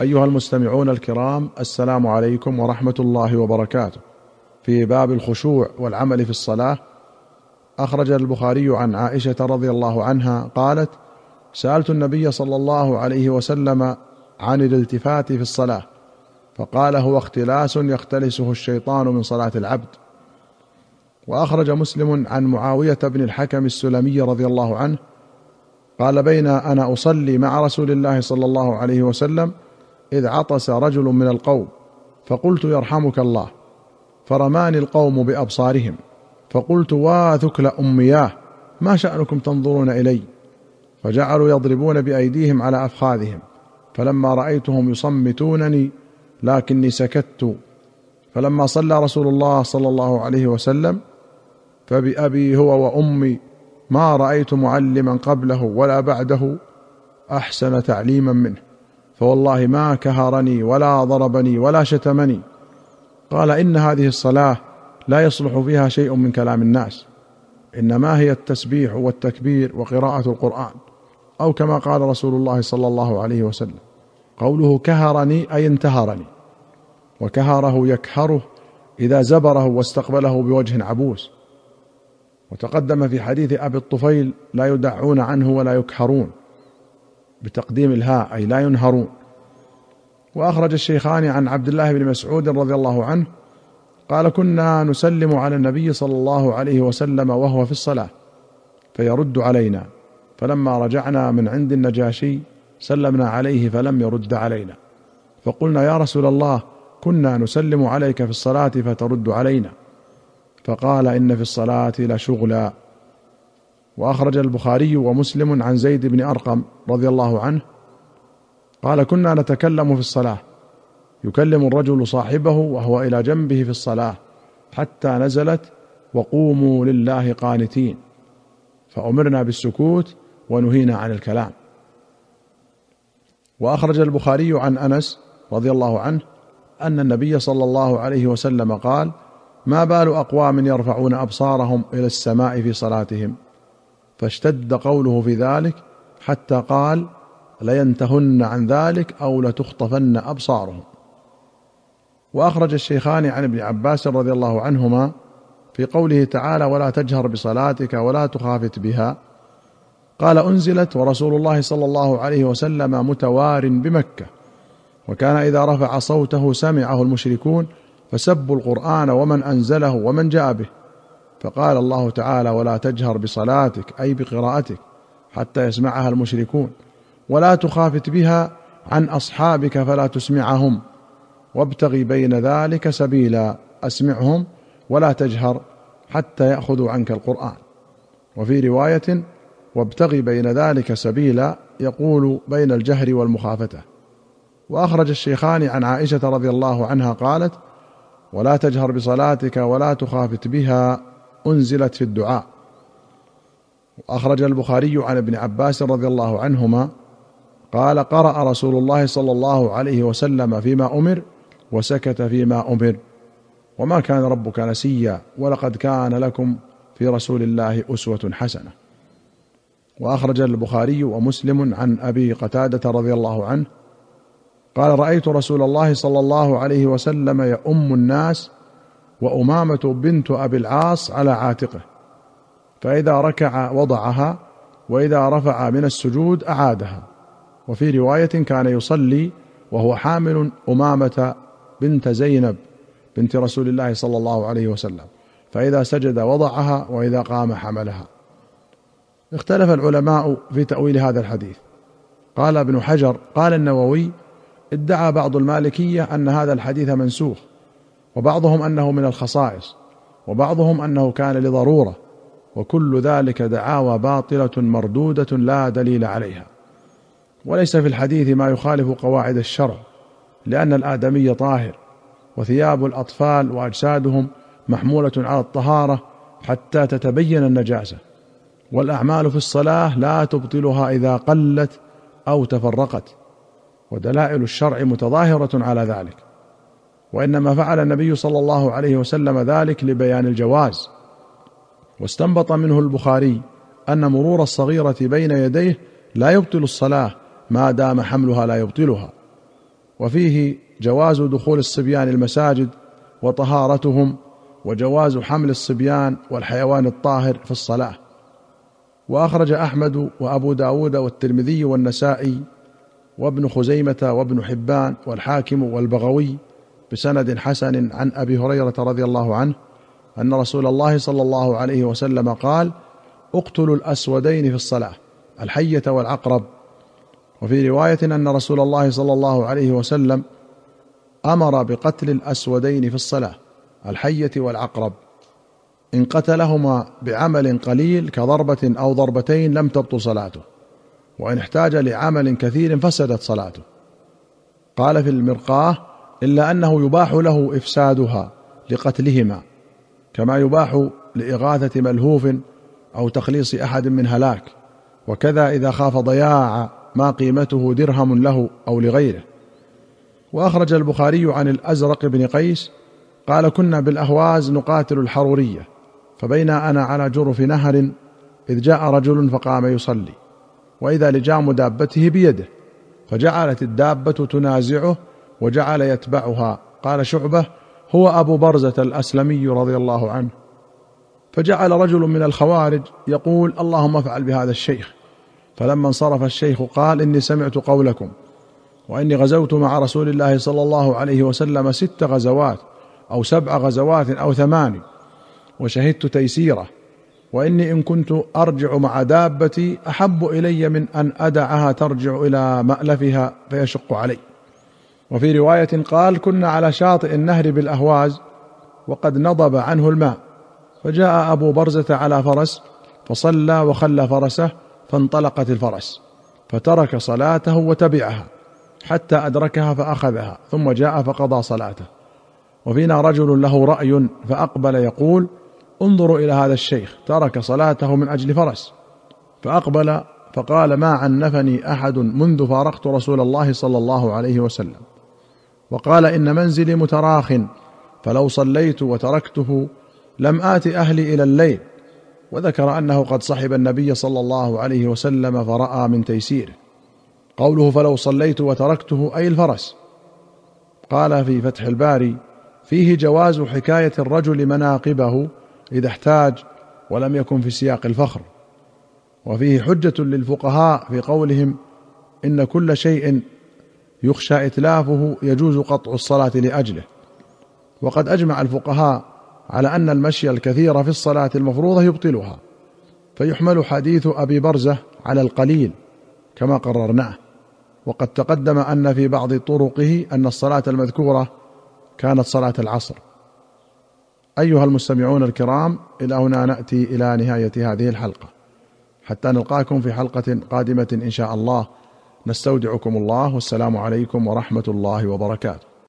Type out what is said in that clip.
أيها المستمعون الكرام السلام عليكم ورحمة الله وبركاته. في باب الخشوع والعمل في الصلاة أخرج البخاري عن عائشة رضي الله عنها قالت سألت النبي صلى الله عليه وسلم عن الالتفات في الصلاة فقال هو اختلاس يختلسه الشيطان من صلاة العبد. وأخرج مسلم عن معاوية بن الحكم السلمي رضي الله عنه قال بين أنا أصلي مع رسول الله صلى الله عليه وسلم إذ عطس رجل من القوم فقلت يرحمك الله. فرماني القوم بأبصارهم فقلت وا ثكل امياه ما شأنكم تنظرون إلي؟ فجعلوا يضربون بأيديهم على أفخاذهم فلما رأيتهم يصمتونني لكني سكت. فلما صلى رسول الله صلى الله عليه وسلم فبأبي هو وأمي ما رأيت معلما قبله ولا بعده أحسن تعليما منه. فوالله ما كهرني ولا ضربني ولا شتمني. قال إن هذه الصلاة لا يصلح فيها شيء من كلام الناس. إنما هي التسبيح والتكبير وقراءة القرآن. أو كما قال رسول الله صلى الله عليه وسلم قوله كهرني أي انتهرني. وكهره يكهره إذا زبره واستقبله بوجه عبوس. وتقدم في حديث أبي الطفيل لا يدعون عنه ولا يكهرون. بتقديم الهاء أي لا ينهرون. وأخرج الشيخان عن عبد الله بن مسعود رضي الله عنه قال كنا نسلم على النبي صلى الله عليه وسلم وهو في الصلاة فيرد علينا. فلما رجعنا من عند النجاشي سلمنا عليه فلم يرد علينا. فقلنا يا رسول الله كنا نسلم عليك في الصلاة فترد علينا. فقال إن في الصلاة لشغلا. وأخرج البخاري ومسلم عن زيد بن أرقم رضي الله عنه قال كنا نتكلم في الصلاة. يكلم الرجل صاحبه وهو إلى جنبه في الصلاة حتى نزلت وقوموا لله قانتين. فأمرنا بالسكوت ونهينا عن الكلام. وأخرج البخاري عن أنس رضي الله عنه أن النبي صلى الله عليه وسلم قال ما بال أقوام يرفعون أبصارهم إلى السماء في صلاتهم؟ فاشتد قوله في ذلك حتى قال لينتهن عن ذلك أو لتخطفن أبصارهم. وأخرج الشيخان عن ابن عباس رضي الله عنهما في قوله تعالى ولا تجهر بصلاتك ولا تخافت بها. قال أنزلت ورسول الله صلى الله عليه وسلم متوار بمكة. وكان إذا رفع صوته سمعه المشركون فسبوا القرآن ومن أنزله ومن جاء به. فقال الله تعالى ولا تجهر بصلاتك أي بقراءتك حتى يسمعها المشركون ولا تخافت بها عن أصحابك فلا تسمعهم وابتغي بين ذلك سبيلا أسمعهم ولا تجهر حتى يأخذوا عنك القرآن وفي رواية وابتغي بين ذلك سبيلا يقول بين الجهر والمخافته وأخرج الشيخان عن عائشة رضي الله عنها قالت ولا تجهر بصلاتك ولا تخافت بها أنزلت في الدعاء. وأخرج البخاري عن ابن عباس رضي الله عنهما قال قرأ رسول الله صلى الله عليه وسلم فيما أمر وسكت فيما أمر. وما كان ربك نسيا ولقد كان لكم في رسول الله أسوة حسنة. وأخرج البخاري ومسلم عن أبي قتادة رضي الله عنه قال رأيت رسول الله صلى الله عليه وسلم يؤم الناس وأمامة بنت أبي العاص على عاتقه. فإذا ركع وضعها وإذا رفع من السجود أعادها. وفي رواية كان يصلي وهو حامل أمامة بنت زينب بنت رسول الله صلى الله عليه وسلم. فإذا سجد وضعها وإذا قام حملها. اختلف العلماء في تأويل هذا الحديث. قال ابن حجر قال النووي ادعى بعض المالكية أن هذا الحديث منسوخ. وبعضهم أنه من الخصائص وبعضهم أنه كان لضرورة وكل ذلك دعاوى باطلة مردودة لا دليل عليها. وليس في الحديث ما يخالف قواعد الشرع لأن الآدمي طاهر وثياب الأطفال وأجسادهم محمولة على الطهارة حتى تتبين النجاسة والأعمال في الصلاة لا تبطلها إذا قلت أو تفرقت ودلائل الشرع متظاهرة على ذلك. وإنما فعل النبي صلى الله عليه وسلم ذلك لبيان الجواز. واستنبط منه البخاري أن مرور الصغيرة بين يديه لا يبطل الصلاة ما دام حملها لا يبطلها. وفيه جواز دخول الصبيان المساجد وطهارتهم وجواز حمل الصبيان والحيوان الطاهر في الصلاة. وأخرج أحمد وأبو داود والترمذي والنسائي وابن خزيمة وابن حبان والحاكم والبغوي بسند حسن عن أبي هريرة رضي الله عنه أن رسول الله صلى الله عليه وسلم قال اقتلوا الأسودين في الصلاة الحية والعقرب وفي رواية أن رسول الله صلى الله عليه وسلم أمر بقتل الأسودين في الصلاة الحية والعقرب إن قتلهما بعمل قليل كضربة أو ضربتين لم تبطل صلاته وإن احتاج لعمل كثير فسدت صلاته. قال في المرقاه إلا أنه يباح له إفسادها لقتلهما كما يباح لإغاثة ملهوف أو تخليص أحد من هلاك وكذا إذا خاف ضياع ما قيمته درهم له أو لغيره. وأخرج البخاري عن الأزرق بن قيس قال كنا بالأهواز نقاتل الحرورية فبينا أنا على جرف نهر إذ جاء رجل فقام يصلي وإذا لجام دابته بيده فجعلت الدابة تنازعه وجعل يتبعها. قال شعبة هو أبو برزة الأسلمي رضي الله عنه. فجعل رجل من الخوارج يقول اللهم افعل بهذا الشيخ. فلما انصرف الشيخ قال إني سمعت قولكم وإني غزوت مع رسول الله صلى الله عليه وسلم ست غزوات أو سبع غزوات أو ثمان وشهدت تيسيره. وإني إن كنت أرجع مع دابتي أحب إلي من أن أدعها ترجع إلى مألفها فيشق علي. وفي رواية قال كنا على شاطئ النهر بالأهواز وقد نضب عنه الماء فجاء أبو برزة على فرس فصلى وخلى فرسه فانطلقت الفرس فترك صلاته وتبعها حتى أدركها فأخذها ثم جاء فقضى صلاته. وفينا رجل له رأي فأقبل يقول انظروا إلى هذا الشيخ ترك صلاته من أجل فرس. فأقبل فقال ما عنفني أحد منذ فارقت رسول الله صلى الله عليه وسلم. وقال إن منزلي متراخ فلو صليت وتركته لم آت أهلي إلى الليل. وذكر أنه قد صحب النبي صلى الله عليه وسلم فرأى من تيسيره قوله فلو صليت وتركته أي الفرس. قال في فتح الباري فيه جواز حكاية الرجل مناقبه إذا احتاج ولم يكن في سياق الفخر. وفيه حجة للفقهاء في قولهم إن كل شيء يخشى إتلافه يجوز قطع الصلاة لأجله. وقد أجمع الفقهاء على أن المشي الكثير في الصلاة المفروضة يبطلها فيحمل حديث أبي برزة على القليل كما قررناه. وقد تقدم أن في بعض طرقه أن الصلاة المذكورة كانت صلاة العصر. أيها المستمعون الكرام إلى هنا نأتي إلى نهاية هذه الحلقة. حتى نلقاكم في حلقة قادمة إن شاء الله. نستودعكم الله والسلام عليكم ورحمة الله وبركاته.